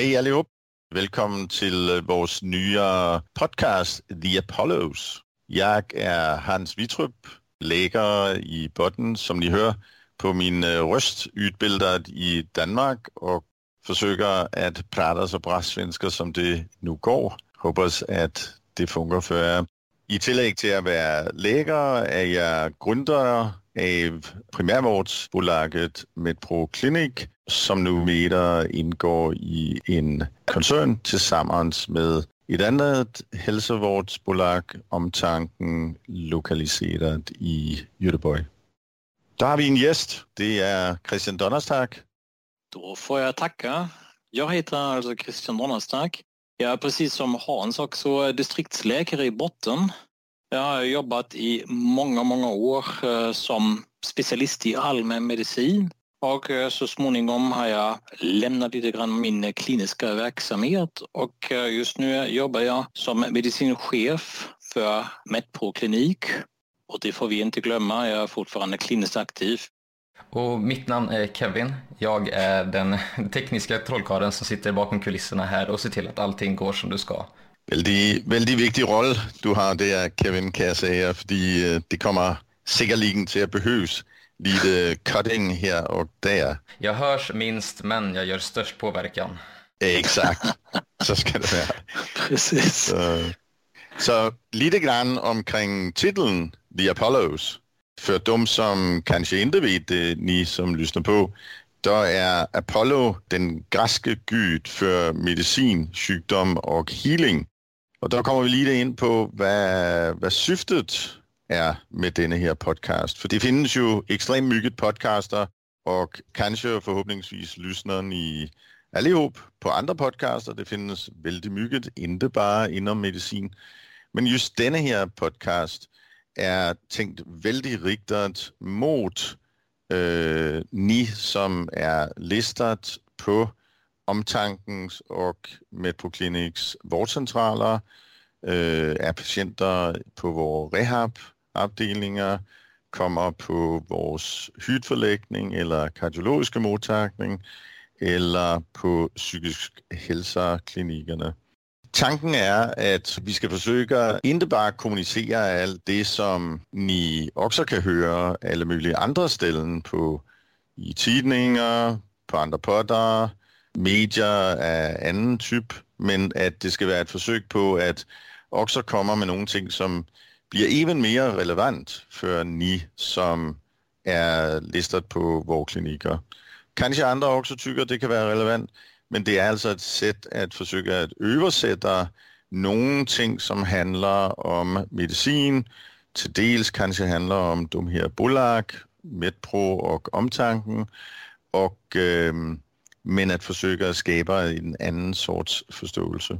Hej allihop! Välkommen till øh, vår nya podcast The Apollos. Jag är Hans Vitrup, läkare i botten som ni hör på min øh, röst, utbildad i Danmark och försöker att prata så bra svenska som det nu går. Hoppas att det funkar för er. I tillägg till att vara läkare är jag grundare av primärvårdsbolaget MedPro Clinic som numera ingår i en koncern tillsammans med ett annat hälsovårdsbolag Omtanken lokaliserat i Göteborg. Då har vi en gäst. Det är Christian Donnerstag. Då får jag tacka. Jag heter alltså Christian Donnerstag. Jag är precis som Hans också distriktsläkare i botten. Jag har jobbat i många, många år eh, som specialist i allmän medicin och eh, så småningom har jag lämnat lite grann min kliniska verksamhet och eh, just nu jobbar jag som medicinchef för Medpro klinik. Och det får vi inte glömma, jag är fortfarande kliniskt aktiv. Och mitt namn är Kevin. Jag är den tekniska trollkarlen som sitter bakom kulisserna här och ser till att allting går som det ska. Väldigt, väldigt viktig roll du har där Kevin kan jag säga, för det kommer säkerligen till att behövas lite cutting här och där. Jag hörs minst men jag gör störst påverkan. Exakt, så ska det vara. Precis. Så, så lite grann omkring titeln The Apollos. För de som kanske inte vet det, øh, ni som lyssnar på, då är Apollo den grekiska gud för medicin, sjukdom och healing. Och då kommer vi lite in på vad, vad syftet är med denna här podcast. För det finns ju extremt mycket podcaster och kanske förhoppningsvis lyssnar ni allihop på andra podcaster. Det finns väldigt mycket, inte bara inom medicin. Men just denna här podcast är tänkt väldigt riktat mot øh, ni som är listet på Omtankens och Metroclinics vårdcentraler, øh, är patienter på vår rehabavdelningar, kommer på vår hudförläggning eller kardiologiska mottagning eller på psykisk hälsa-klinikerna. Tanken är att vi ska försöka inte bara kommunicera allt det som ni också kan höra alla möjliga andra ställen på i tidningar, på andra poddar, medier av annan typ, men att det ska vara ett försök på att också komma med någonting som blir även mer relevant för ni som är listet på våra kliniker. Kanske andra också tycker att det kan vara relevant, men det är alltså ett sätt att försöka att översätta någonting som handlar om medicin, till dels kanske handlar om de här bolag, Medpro och Omtanken, och, øh, äh, men att försöka skapa en annan sorts förståelse.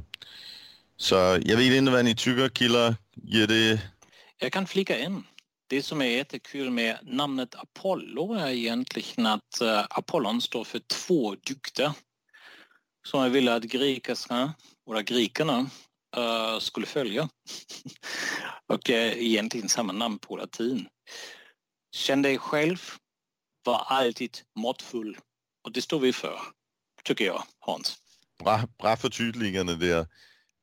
Så jag vet inte vad ni tycker killar, ger det? Jag kan flika in. Det som är jättekul med namnet Apollo är egentligen att øh, Apollon står för två dygder som jag ville att grekerna, våra grekerna uh, skulle följa. och uh, egentligen samma namn på latin. Känn dig själv, var alltid måttfull. Och det står vi för, tycker jag, Hans. Bra, bra förtydligande där.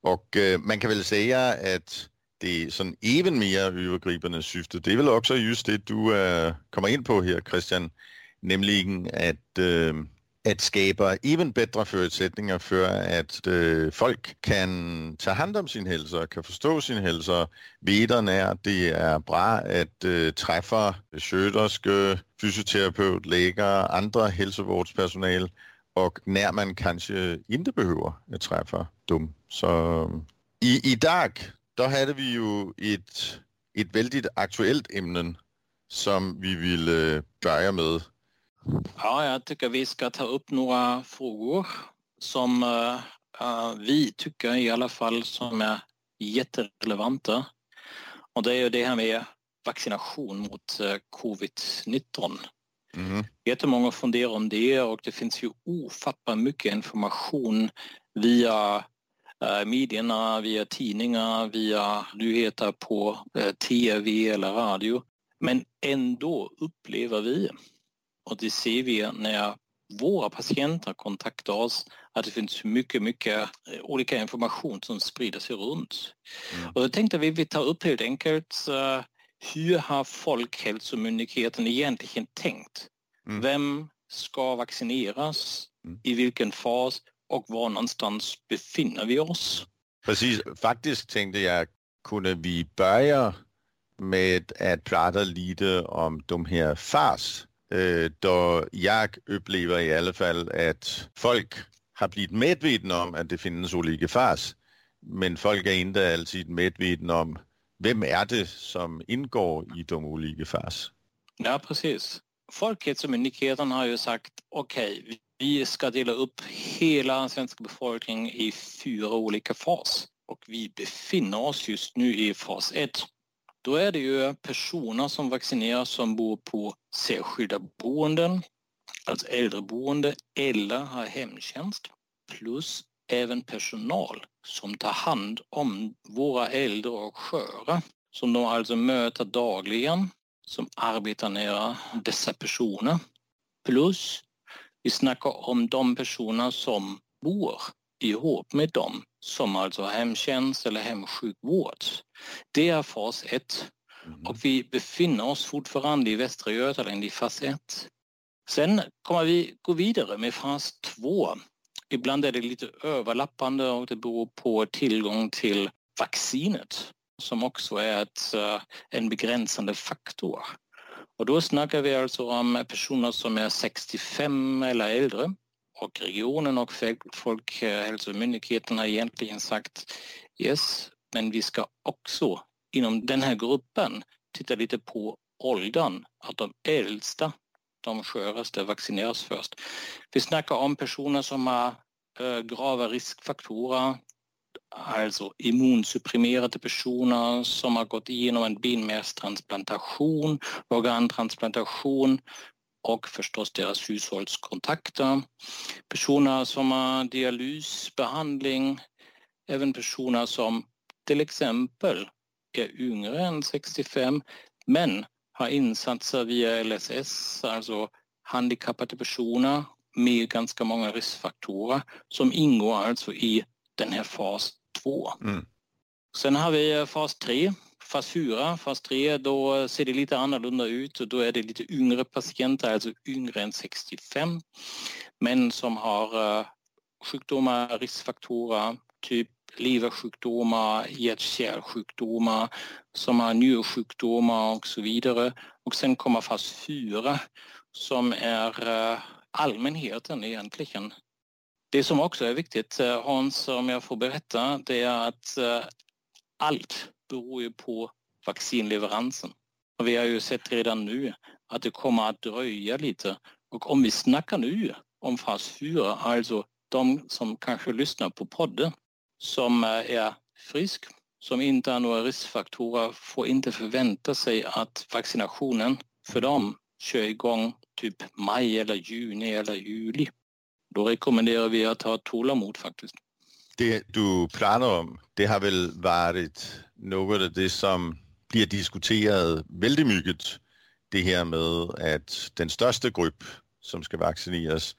Och uh, man kan väl säga att det sådan även mer övergripande syfte, det är väl också just det du uh, kommer in på här Christian, nämligen att at att skapa bedre bättre förutsättningar för att øh, folk kan ta hand om sin hälsa, kan förstå sin hälsa, veta när det är bra att øh, träffa sköterskor, fysioterapeut, läkare, andra hälsovårdspersonal och när man kanske inte behöver at träffa dem. Så øh, i, idag, der hade vi ju ett, et väldigt aktuellt ämne som vi vill äh, øh, börja med Ja, jag tycker vi ska ta upp några frågor som uh, vi tycker i alla fall som är jätterelevanta. Och det är ju det här med vaccination mot uh, covid-19. Mm. Jättemånga funderar om det och det finns ju ofattbart mycket information via uh, medierna, via tidningar, via nyheter på tv eller radio. Men ändå upplever vi och det ser vi när våra patienter kontaktar oss att det finns mycket, mycket eh, olika information som sprider sig runt. Mm. Och då tänkte vi, vi tar upp helt enkelt uh, hur har Folkhälsomyndigheten egentligen tänkt? Mm. Vem ska vaccineras? Mm. I vilken fas? Och var någonstans befinner vi oss? Precis, faktiskt tänkte jag, kunde vi börja med att prata lite om de här fas, Øh, då jag upplever i alla fall att folk har blivit medvetna om att det finns olika fas, men folk är inte alltid medvetna om vem är det som ingår i de olika fas. Ja, precis. Folkhälsomyndigheten har ju sagt okej, okay, vi ska dela upp hela svenska befolkningen i fyra olika fas och vi befinner oss just nu i fas 1. Då är det ju personer som vaccineras som bor på särskilda boenden, alltså äldreboende eller har hemtjänst plus även personal som tar hand om våra äldre och sköra som de alltså möter dagligen som arbetar nära dessa personer. Plus vi snackar om de personer som bor ihop med dem som alltså hemtjänst eller hemsjukvård. Det är fas 1 mm. och vi befinner oss fortfarande i Västra Götaland i fas 1. Sen kommer vi gå vidare med fas 2. Ibland är det lite överlappande och det beror på tillgång till vaccinet som också är ett, eh, en begränsande faktor. Och då snackar vi alltså om personer som är 65 eller äldre och regionen och Folkhälsomyndigheten har egentligen sagt yes, men vi ska också inom den här gruppen titta lite på åldern, att de äldsta, de sköraste vaccineras först. Vi snackar om personer som har äh, grava riskfaktorer, alltså immunsupprimerade personer som har gått igenom en benmärgstransplantation, organtransplantation och förstås deras hushållskontakter. Personer som har dialysbehandling, även personer som till exempel är yngre än 65 men har insatser via LSS, alltså handikappade personer med ganska många riskfaktorer som ingår alltså i den här fas 2. Mm. Sen har vi fas 3 Fas 4, fas 3, då ser det lite annorlunda ut och då är det lite yngre patienter, alltså yngre än 65, men som har eh, sjukdomar, riskfaktorer, typ leversjukdomar, hjärt-kärlsjukdomar, som har njursjukdomar och så vidare. Och sen kommer fas 4 som är eh, allmänheten egentligen. Det som också är viktigt, eh, Hans, om jag får berätta, det är att allt beror ju på vaccinleveransen. Och vi har ju sett redan nu att det kommer att dröja lite. Och om vi snackar nu om fas 4, alltså de som kanske lyssnar på podden, som är frisk, som inte har några riskfaktorer, får inte förvänta sig att vaccinationen för dem kör igång typ maj eller juni eller juli. Då rekommenderar vi att ha tålamod faktiskt. Det du pratar om, det har väl varit något av det som blir diskuterat väldigt mycket. Det här med att den största grupp som ska vaccineras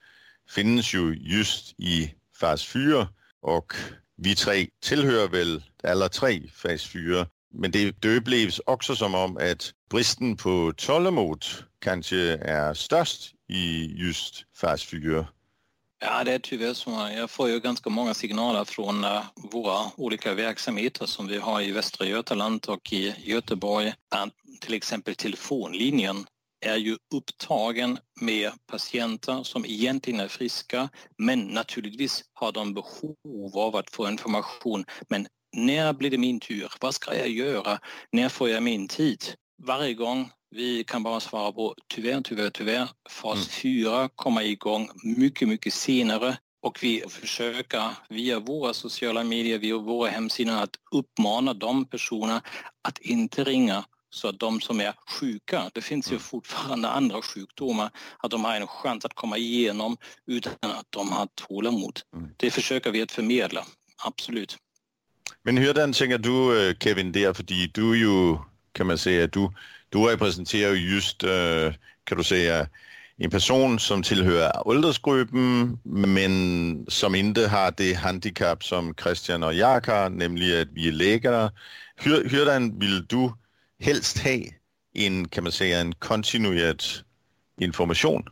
finns ju just i fas 4 och vi tre tillhör väl alla tre fas 4. Men det, det upplevs också som om att bristen på tålamod kanske är störst i just fas 4. Ja, det är tyvärr så. Jag får ju ganska många signaler från eh, våra olika verksamheter som vi har i Västra Götaland och i Göteborg. Att till exempel telefonlinjen är ju upptagen med patienter som egentligen är friska men naturligtvis har de behov av att få information. Men när blir det min tur? Vad ska jag göra? När får jag min tid? Varje gång vi kan bara svara på tyvärr, tyvärr, tyvärr. Fas mm. 4 kommer igång mycket, mycket senare och vi försöker via våra sociala medier, via våra hemsidor att uppmana de personerna att inte ringa så att de som är sjuka, det finns ju mm. fortfarande andra sjukdomar, att de har en chans att komma igenom utan att de har tålamod. Mm. Det försöker vi att förmedla, absolut. Men hur tänker du øh, Kevin där, för du är ju, kan man säga, du du repræsenterer just, øh, kan du säga, en person som tillhör åldersgruppen men som inte har det handikapp som Christian och jag har, nämligen att vi är läkare. Hur, hurdan vill du helst ha en, kan man säga, en kontinuerlig information?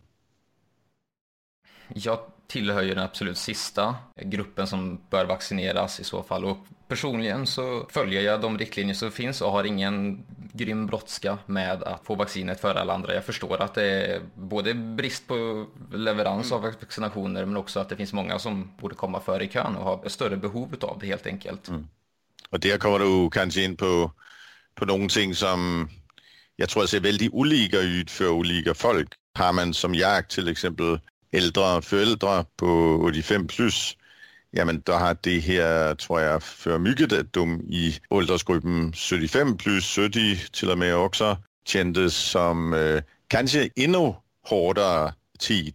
Jag tillhör ju den absolut sista gruppen som bör vaccineras i så fall. Och personligen så följer jag de riktlinjer som finns och har ingen grym brådska med att få vaccinet före alla andra. Jag förstår att det är både brist på leverans av vaccinationer men också att det finns många som borde komma före i kön och har större behov av det helt enkelt. Mm. Och där kommer du kanske in på, på någonting som jag tror ser väldigt olika ut för olika folk. Har man som jag till exempel äldre föräldrar på 85 plus, jamen då har det här, tror jag, för mycket att de i åldersgruppen 75 plus, 70 till och med också, kändes som øh, eh, kanske ännu hårdare tid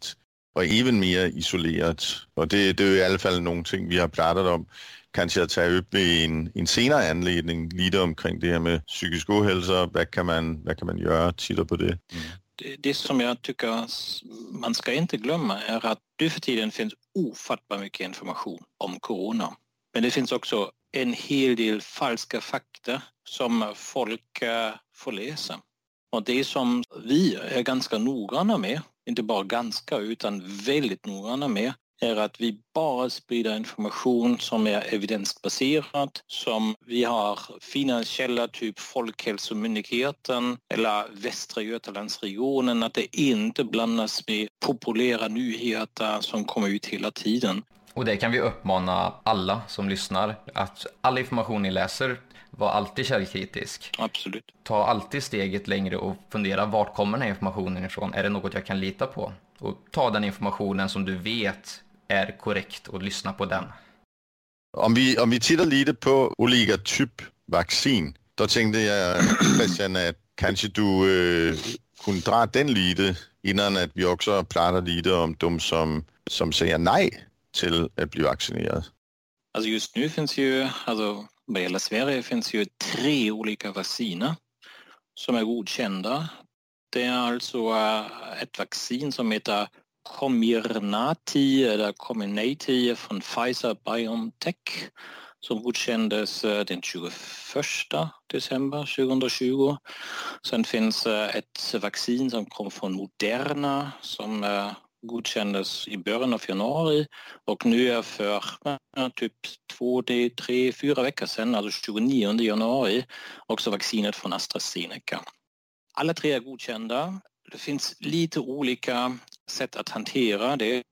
och även mer isolerat. Och det, det är i alla fall någonting vi har pratat om, kanske att ta upp i en, en senare anledning, lite omkring det här med psykisk ohälsa, vad kan man, vad kan man göra, titta på det. Mm det, som jag tycker man ska inte glömma är att nu för tiden finns ofattbart mycket information om corona. Men det finns också en hel del falska fakta som folk eh, får läsa. Och det som vi är ganska noggranna med, inte bara ganska utan väldigt noggranna med, är att vi bara sprider information som är evidensbaserad, som vi har finansiella typ Folkhälsomyndigheten eller Västra Götalandsregionen, att det inte blandas med populära nyheter som kommer ut hela tiden. Och det kan vi uppmana alla som lyssnar att all information ni läser var alltid källkritisk. Absolut. Ta alltid steget längre och fundera vart kommer den här informationen ifrån? Är det något jag kan lita på? Och ta den informationen som du vet är korrekt och lyssna på den. Om vi, om vi tittar lite på olika typ vaccin, då tänkte jag Christian att kanske du äh, kunde dra den lite innan att vi också pratar lite om de som, som säger nej till att bli vaccinerad. Alltså just nu finns ju, alltså vad gäller Sverige finns ju tre olika vacciner som är godkända. Det är alltså ett vaccin som heter Comirnaty eller Comirnaty från Pfizer Biontech som godkändes eh, den 21 december 2020. Sen finns eh, ett vaccin som kom från Moderna som eh, godkändes i början av januari och nu är för typ två, tre, fyra veckor sedan, alltså 29 januari, också vaccinet från AstraZeneca. Alla tre är godkända. Det finns lite olika sätt att hantera det.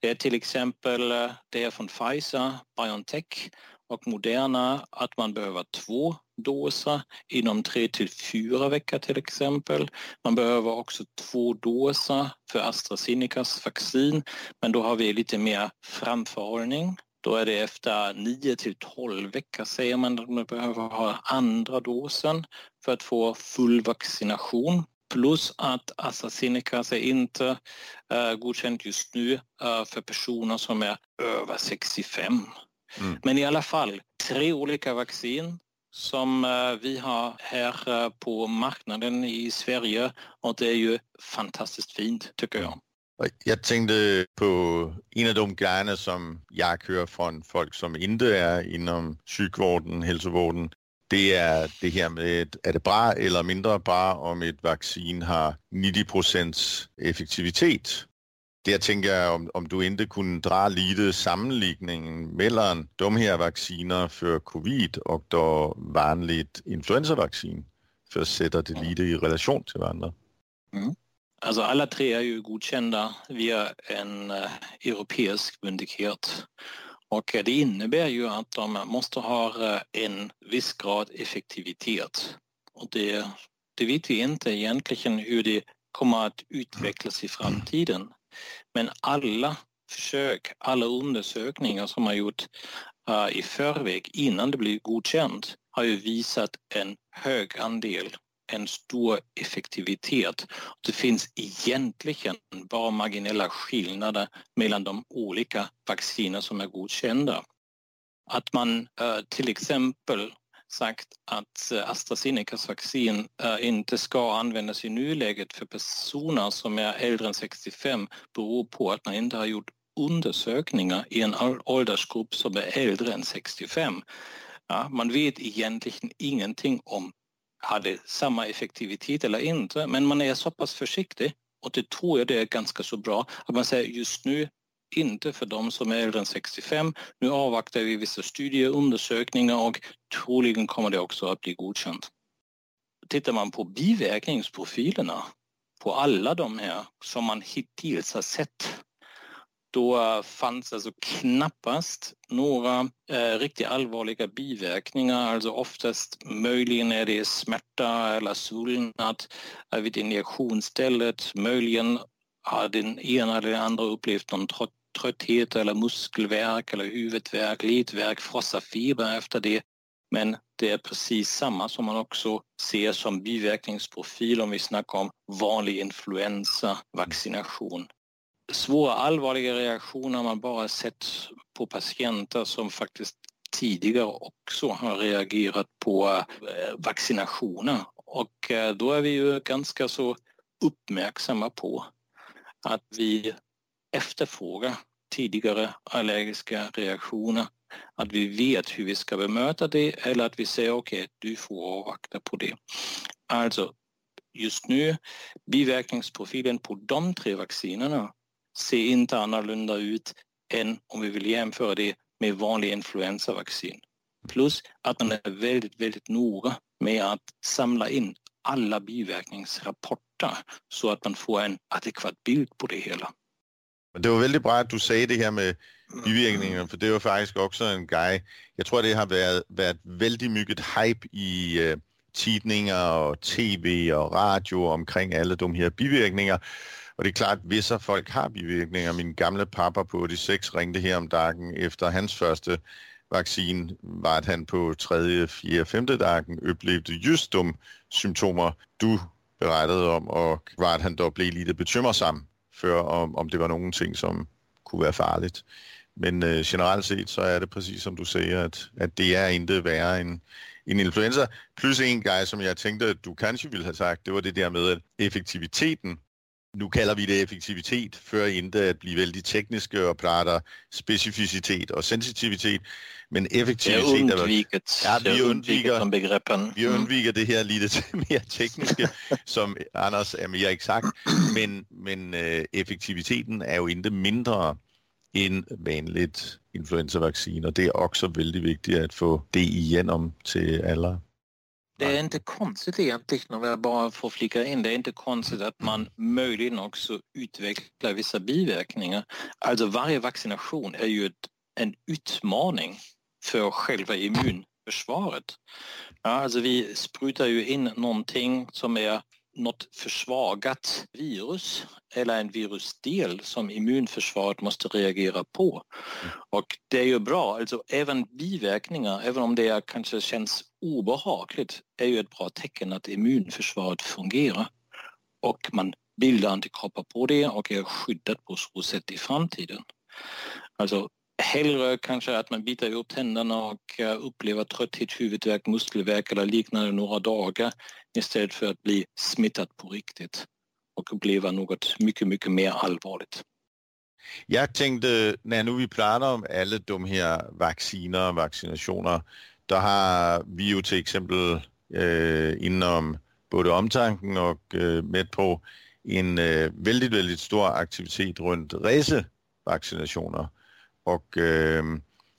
Det är till exempel det är från Pfizer, Biontech och Moderna att man behöver två doser inom tre till fyra veckor till exempel. Man behöver också två doser för AstraZenecas vaccin men då har vi lite mer framförhållning. Då är det efter 9 till 12 veckor säger man att man behöver ha andra dosen för att få full vaccination Plus att AstraZeneca är inte uh, godkänt just nu uh, för personer som är över 65. Mm. Men i alla fall, tre olika vaccin som uh, vi har här på marknaden i Sverige och det är ju fantastiskt fint tycker jag. Jag tänkte på en av de grejerna som jag hör från folk som inte är inom sjukvården, hälsovården, det är det här med, är det bra eller mindre bra om ett vaccin har 90 procents effektivitet? Där tänker jag om, om du inte kunde dra lite sammanläggningen mellan de här vacciner för covid och då vanligt influensavaccin för att sätta det lite i relation till varandra. Mm. Alltså alla tre är ju godkända via en uh, europeisk myndighet och det innebär ju att de måste ha eh, en viss grad effektivitet. Och det, det vet vi inte egentligen hur det kommer att utvecklas i framtiden. Men alla försök, alla undersökningar som har gjort eh, i förväg innan det blir godkänt har ju visat en hög andel en stor effektivitet. Det finns egentligen bara marginella skillnader mellan de olika vacciner som är godkända. Att man eh, till exempel sagt att eh, AstraZenecas vaccin eh, inte ska användas i nuläget för personer som är äldre än 65 beror på att man inte har gjort undersökningar i en åldersgrupp som är äldre än 65. Ja, man vet egentligen ingenting om hade samma effektivitet eller inte, men man är så pass försiktig och det tror jag det är ganska så bra att man säger just nu inte för de som är äldre än 65. Nu avvaktar vi vissa studier och undersökningar och troligen kommer det också att bli godkänt. Tittar man på biverkningsprofilerna på alla de här som man hittills har sett då fanns alltså knappast några eh, riktigt allvarliga biverkningar. Alltså oftast möjligen är det smärta eller svullnad vid injektionsstället. Möjligen har den ena eller den andra upplevt någon trötthet eller muskelvärk eller huvudvärk, ledvärk, frossa feber efter det. Men det är precis samma som man också ser som biverkningsprofil om vi snackar om vanlig influensa, vaccination svåra allvarliga reaktioner har man bara sett på patienter som faktiskt tidigare också har reagerat på eh, vaccinationer. Och eh, då är vi ju ganska så uppmärksamma på att vi efterfrågar tidigare allergiska reaktioner. Att vi vet hur vi ska bemöta det eller att vi säger okej, okay, du får avvakta på det. Alltså just nu biverkningsprofilen på de tre vaccinerna ser inte annorlunda ut än om vi vill jämföra det med vanlig influensavaccin. Plus att man är väldigt, väldigt noga med att samla in alla biverkningsrapporter så att man får en adekvat bild på det hela. Men det var väldigt bra att du sa det här med bivirkningarna, för det var faktiskt också en grej. Jag tror det har varit, varit väldigt mycket hype i uh, tidningar och tv och radio omkring alla de här bivirkningarna. Och det är klart, vissa folk har bivirkninger. Min gamle pappa på 86 ringte her om dagen efter hans første vaccin, var at han på tredje, fjerde, femte dagen oplevede just de symptomer, du berettede om, og var at han dog blev lidt bekymrsom før, om, om det var nogen ting, som kunne være farligt. Men øh, generelt set, så er det præcis som du siger, at, at det er intet værre end, en influenza. Plus en grej, som jeg tænkte, at du kanskje ville have sagt, det var det der med, at effektiviteten nu kalder vi det effektivitet, før inte at blive vældig tekniske og prater specificitet og sensitivitet, men effektivitet... Det er undviket. Ja, vi undviker, som begreppen. Vi mm. undviker det her lidt mere tekniske, som Anders er mere eksakt, men, men uh, effektiviteten er jo inte mindre end vanligt influenzavaccin, og det er også väldigt vigtigt at få det igenom til alle. Det är inte konstigt egentligen om jag bara får flika in. Det är inte konstigt att man möjligen också utvecklar vissa biverkningar. Alltså varje vaccination är ju ett, en utmaning för själva immunförsvaret. Ja, alltså vi sprutar ju in någonting som är något försvagat virus eller en virusdel som immunförsvaret måste reagera på. Och det är ju bra, alltså även biverkningar, även om det kanske känns obehagligt, är ju ett bra tecken att immunförsvaret fungerar. Och man bildar antikroppar på det och är skyddat på så sätt i framtiden. Alltså hellre kanske att man biter ihop tänderna och eh, upplever trötthet, huvudvärk, muskelvärk eller liknande några dagar istället för att bli smittad på riktigt och uppleva något mycket, mycket mer allvarligt. Jag tänkte, när nu vi pratar om alla de här vacciner och vaccinationer, då har vi ju till exempel eh, inom både omtanken och eh, Medpro en eh, väldigt, väldigt stor aktivitet runt resevaccinationer. Och øh,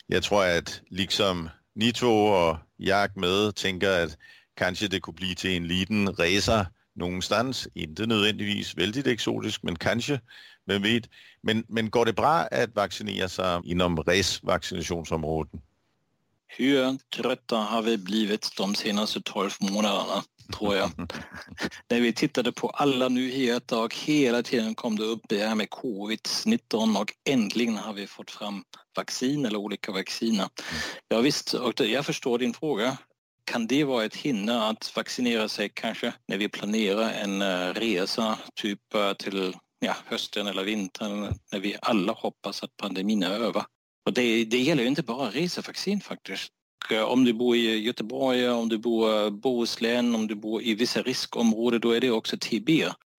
jag tror att liksom ni två och jag med tänker att kanske det kunne blive til en liten racer någonstans. Inte nødvendigvis väldigt exotisk, men kanske, vem vet. Men, men går det bra att vaccinera sig inom resvaccinationsområdet? Hur trötta har vi blivit de senaste 12 månaderna, tror jag. När vi tittade på alla nyheter och hela tiden kom det upp det här med covid-19 och äntligen har vi fått fram vaccin eller olika vacciner. Ja, visst, och jag förstår din fråga. Kan det vara ett hinder att vaccinera sig kanske när vi planerar en uh, resa typ uh, till ja, hösten eller vintern när vi alla hoppas att pandemin är över? Och det, det gäller ju inte bara resavaccin faktiskt. Eh, om du bor i Göteborg, om du bor i Bohuslän, om du bor i vissa riskområden, då är det också TB.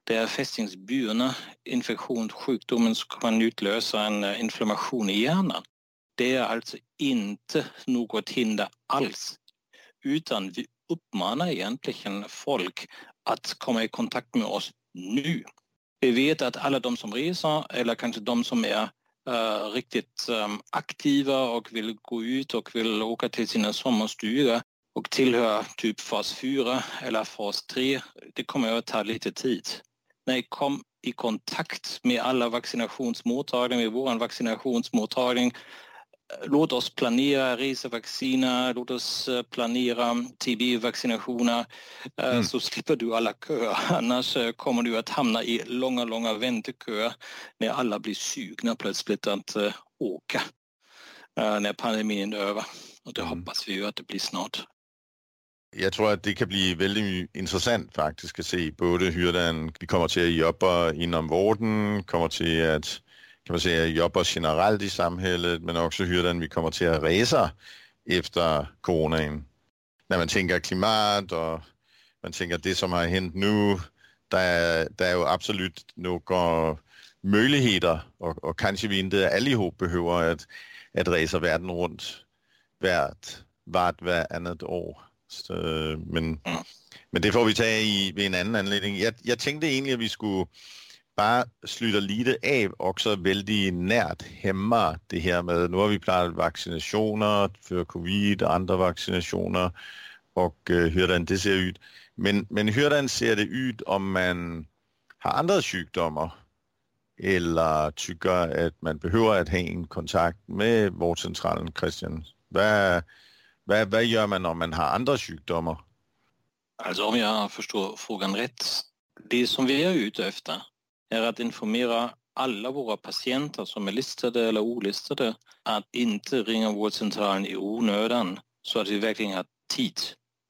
Det är fästingsburna infektionssjukdomen som kan utlösa en eh, inflammation i hjärnan. Det är alltså inte något hinder alls, utan vi uppmanar egentligen folk att komma i kontakt med oss nu. Vi vet att alla de som reser eller kanske de som är äh, riktigt ähm, aktiva och vill gå ut och vill åka till sina sommarstugor och tillhör typ fas 4 eller fas 3, det kommer att ta lite tid. När jag kom i kontakt med alla vaccinationsmottagningar, med vår vaccinationsmottagning låt oss planera resevacciner, låt oss eh, planera TB-vaccinationer eh, mm. så slipper du alla köer. Annars eh, kommer du att hamna i långa, långa vänteköer när alla blir sugna plötsligt att åka när pandemin är över. Och det mm. hoppas vi ju att det blir snart. Jag tror att det kan bli väldigt intressant faktiskt att se både hur vi kommer till att jobba inom vården, kommer till att kan man säga, jobbar generellt i samhället men också hur vi kommer till att resa efter coronan. När man tänker klimat och man tänker det som har hänt nu, där, där är ju absolut några möjligheter och, och kanske vi inte allihop behöver att, att resa världen runt vart, vart varannat år. Så, men, men det får vi ta i vid en annan anledning. Jag, jag tänkte egentligen att vi skulle bara slutter lite av också väldigt närt hemma det här med, nu har vi pratat vaccinationer för covid och andra vaccinationer och uh, hur det ser ut. Men, men hur ser det ut om man har andra sjukdomar eller tycker att man behöver att ha en kontakt med vårdcentralen, Christian? Vad, vad, vad gör man om man har andra sjukdomar? Alltså om jag förstår frågan rätt, det som vi är ute efter är att informera alla våra patienter som är listade eller olistade att inte ringa vårdcentralen i onödan så att vi verkligen har tid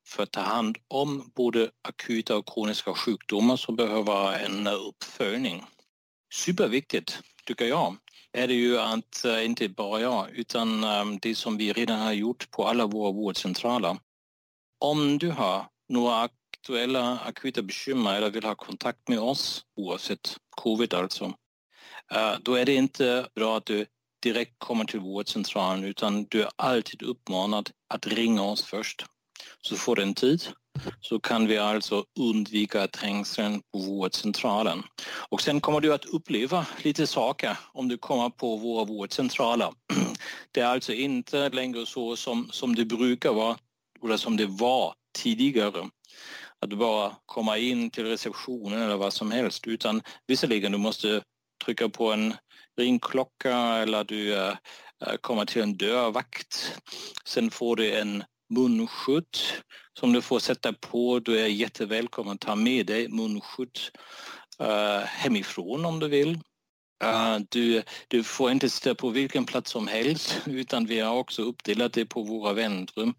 för att ta hand om både akuta och kroniska sjukdomar som behöver en uppföljning. Superviktigt, tycker jag, är det ju att eh, inte bara jag, utan eh, det som vi redan har gjort på alla våra vårdcentraler. Om du har några aktuella akuta bekymmer eller vill ha kontakt med oss, oavsett covid alltså, eh, då är det inte bra att du direkt kommer till vårdcentralen utan du är alltid uppmanad att ringa oss först. Så får du en tid så kan vi alltså undvika trängseln på vårdcentralen. Och sen kommer du att uppleva lite saker om du kommer på våra vårdcentraler. Det är alltså inte längre så som, som det brukar vara eller som det var tidigare att bara komma in till receptionen eller vad som helst utan visserligen du måste trycka på en ringklocka eller du äh, kommer till en dörrvakt. Sen får du en munskydd som du får sätta på. Du är jättevälkommen att ta med dig munskydd äh, hemifrån om du vill. Eh, du, du får inte sitta på vilken plats som helst utan vi har också uppdelat det på våra väntrum.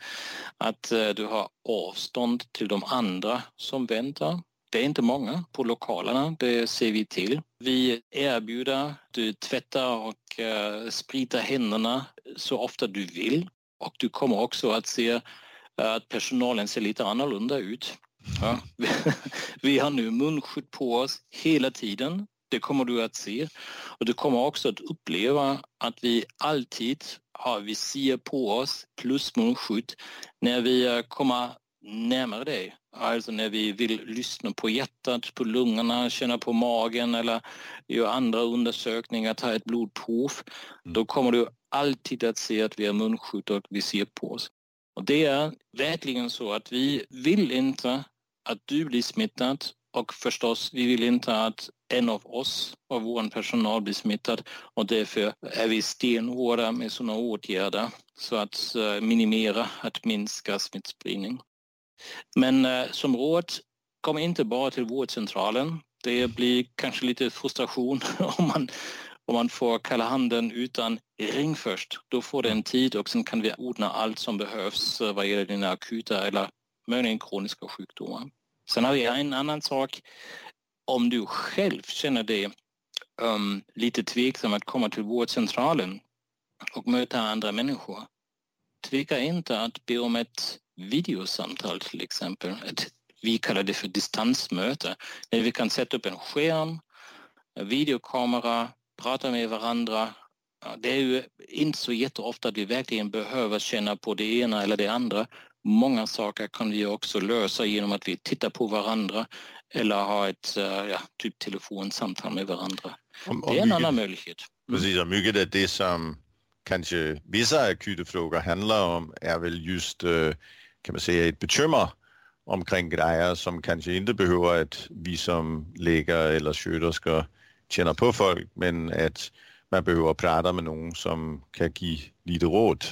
Att eh, du har avstånd till de andra som väntar. Det är inte många på lokalerna, det ser vi till. Vi erbjuder du tvättar och uh, spritar händerna så ofta du vill. Och du kommer också att se att personalen ser lite annorlunda ut. Ja. vi har nu munskydd på oss hela tiden det kommer du att se. Och du kommer också att uppleva att vi alltid har visir på oss plus munskydd när vi kommer närmare dig. Alltså när vi vill lyssna på hjärtat, på lungorna, känna på magen eller göra andra undersökningar, ta ett blodprov. Mm. Då kommer du alltid att se att vi har munskydd och visir på oss. Och det är verkligen så att vi vill inte att du blir smittad och förstås, vi vill inte att en av oss av vår personal blir smittad och därför är vi stenhårda med sådana åtgärder så att eh, minimera, att minska smittspridning. Men eh, som råd, kom inte bara till vårdcentralen. Det blir kanske lite frustration om man, om man får kalla handen utan ring först. Då får du en tid och sen kan vi ordna allt som behövs eh, vad gäller dina akuta eller möjligen kroniska sjukdomar. Sen har vi en annan sak. Om du själv känner dig um, lite tveksam att komma till vårdcentralen och möta andra människor, tveka inte att be om ett videosamtal till exempel. Ett, vi kallar det för distansmöte. Där vi kan sätta upp en skärm, en videokamera, prata med varandra. Det är ju inte så jätteofta att vi verkligen behöver känna på det ena eller det andra. Många saker kan vi också lösa genom att vi tittar på varandra eller ha ett ja, typ telefonsamtal med varandra. Om, om det är en mycket, annan möjlighet. Mm. Precis, och mycket av det som kanske vissa akuta frågor handlar om är väl just, øh, kan man säga, ett bekymmer omkring grejer som kanske inte behöver att vi som läkare eller sköterskor känner på folk, men att man behöver prata med någon som kan ge lite råd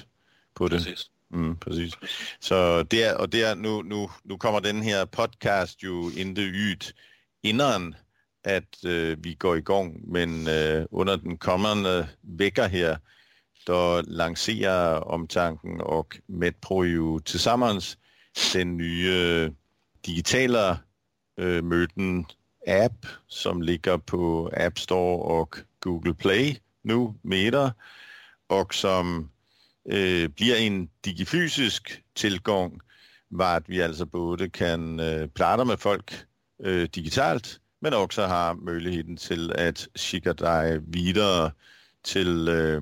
på det. Precis. Mm, precis. Så der, og der, nu, nu, nu kommer den här podcast jo inte ut innan att uh, øh, vi går igång, men uh, under den kommande veckan här då lanserar Omtanken och Medpro ju tillsammans den nya øh, digitala uh, möten app som ligger på App Store och Google Play nu, Meta, och som øh, bliver en digifysisk tilgang, hvor at vi altså både kan øh, prate med folk øh, digitalt, men også har muligheden til at skicka dig videre til, øh,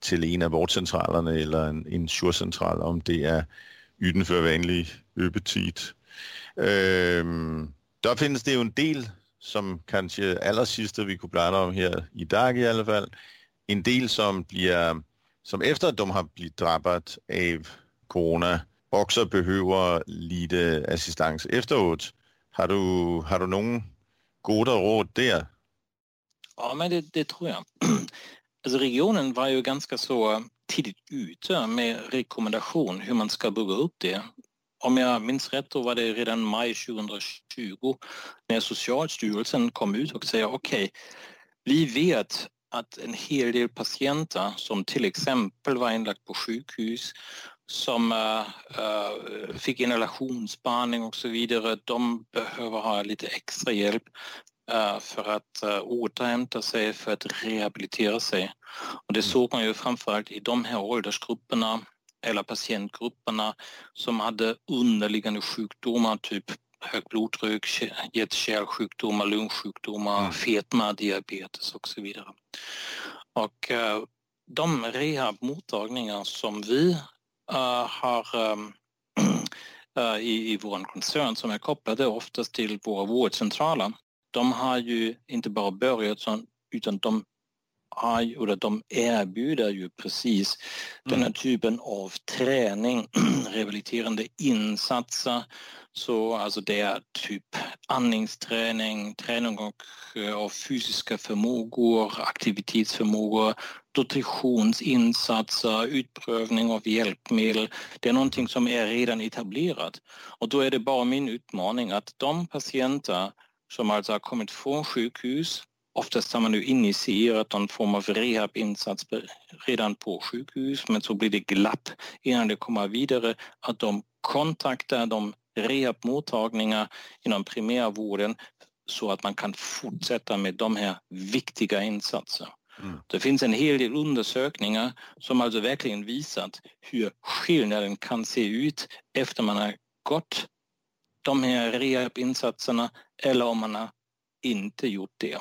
til en af vårdcentralerna eller en, en surcentral, om det er yden for vanlig öppettid. Øh, der findes det jo en del, som kanskje allersidste vi kunne prata om her i dag i alle fall, en del som bliver som efter att de har blivit drabbat av corona också behöver lite assistans efteråt. Har du, har du någon goda råd där? Ja, men det, det tror jag. Alltså regionen var ju ganska så tidigt ute med rekommendation hur man ska bygga upp det. Om jag minns rätt då var det redan maj 2020 när Socialstyrelsen kom ut och säger okej, okay, vi vet att en hel del patienter som till exempel var inlagt på sjukhus som uh, fick inhalationsbehandling och så vidare, de behöver ha lite extra hjälp uh, för att uh, återhämta sig, för att rehabilitera sig. Och det mm. såg man ju framförallt i de här åldersgrupperna eller patientgrupperna som hade underliggande sjukdomar, typ högt blodtryck, hjärt-kärlsjukdomar, lungsjukdomar, mm. fetma, diabetes och så vidare. Och uh, de rehabmottagningar som vi uh, har um, uh, i, i vår koncern som är kopplade oftast till våra vårdcentraler, de har ju inte bara börjat utan de har, eller de erbjuder ju precis mm. den här typen av träning, rehabiliterande insatser så alltså det är typ andningsträning, träning och, eh, av fysiska förmågor, aktivitetsförmågor, nutritionsinsatser, utprövning av hjälpmedel. Det är någonting som är redan etablerat. Och då är det bara min utmaning att de patienter som alltså har kommit från sjukhus Oftast har man nu initierat någon form av rehabinsats redan på sjukhus men så blir det glapp innan det kommer vidare att de kontaktar de rehabmottagningar inom primärvården så att man kan fortsätta med de här viktiga insatserna. Mm. Det finns en hel del undersökningar som alltså verkligen visat hur skillnaden kan se ut efter man har gått de här rehabinsatserna eller om man har inte gjort det.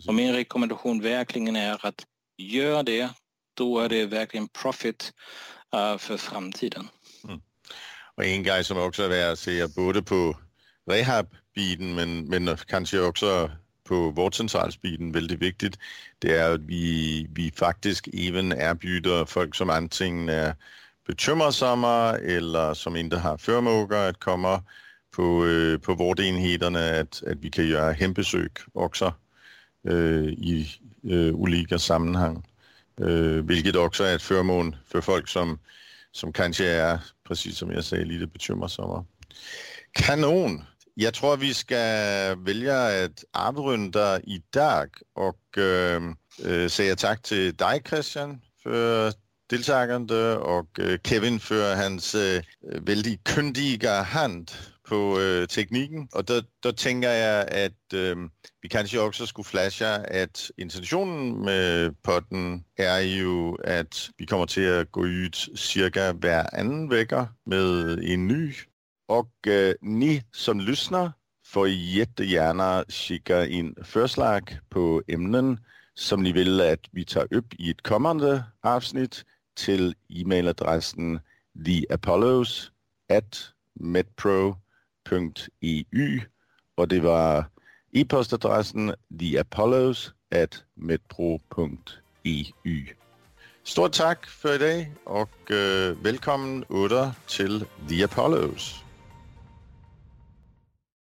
Så min rekommendation verkligen är att gör det, då är det verkligen profit uh, för framtiden. Mm. Och en grej som också är värd att säga både på rehabbiten men, men kanske också på vårdcentralsbiten väldigt viktigt, det är att vi, vi faktiskt även erbjuder folk som antingen är bekymmersamma eller som inte har förmåga att komma på, øh, på vårdenheterna, att, att vi kan göra hembesök också Øh, i øh, olika sammanhang. Øh, vilket också är ett förmån för folk som, som kanske är, precis som jag säger, lite bekymmersamma. Kanon! Jag tror vi ska välja att avrunda idag och øh, äh, øh, säga tack till dig Christian för deltagande och Kevin för hans äh, väldigt kundiga hand på øh, teknikken, og der, der tænker jeg, at øh, vi kanskje også skulle flashe, at intentionen med potten er jo, at vi kommer til at gå ud cirka hver anden vækker med en ny. Og øh, ni som lyssnar får jättegärna skicka in förslag på ämnen som ni vill att vi tar upp i ett kommande avsnitt till e-mailadressen theapollos at medpro.eu och det var e-postadressen theapollos at metro.eu. Stort tak för idag och øh, välkommen åter till The Apollos.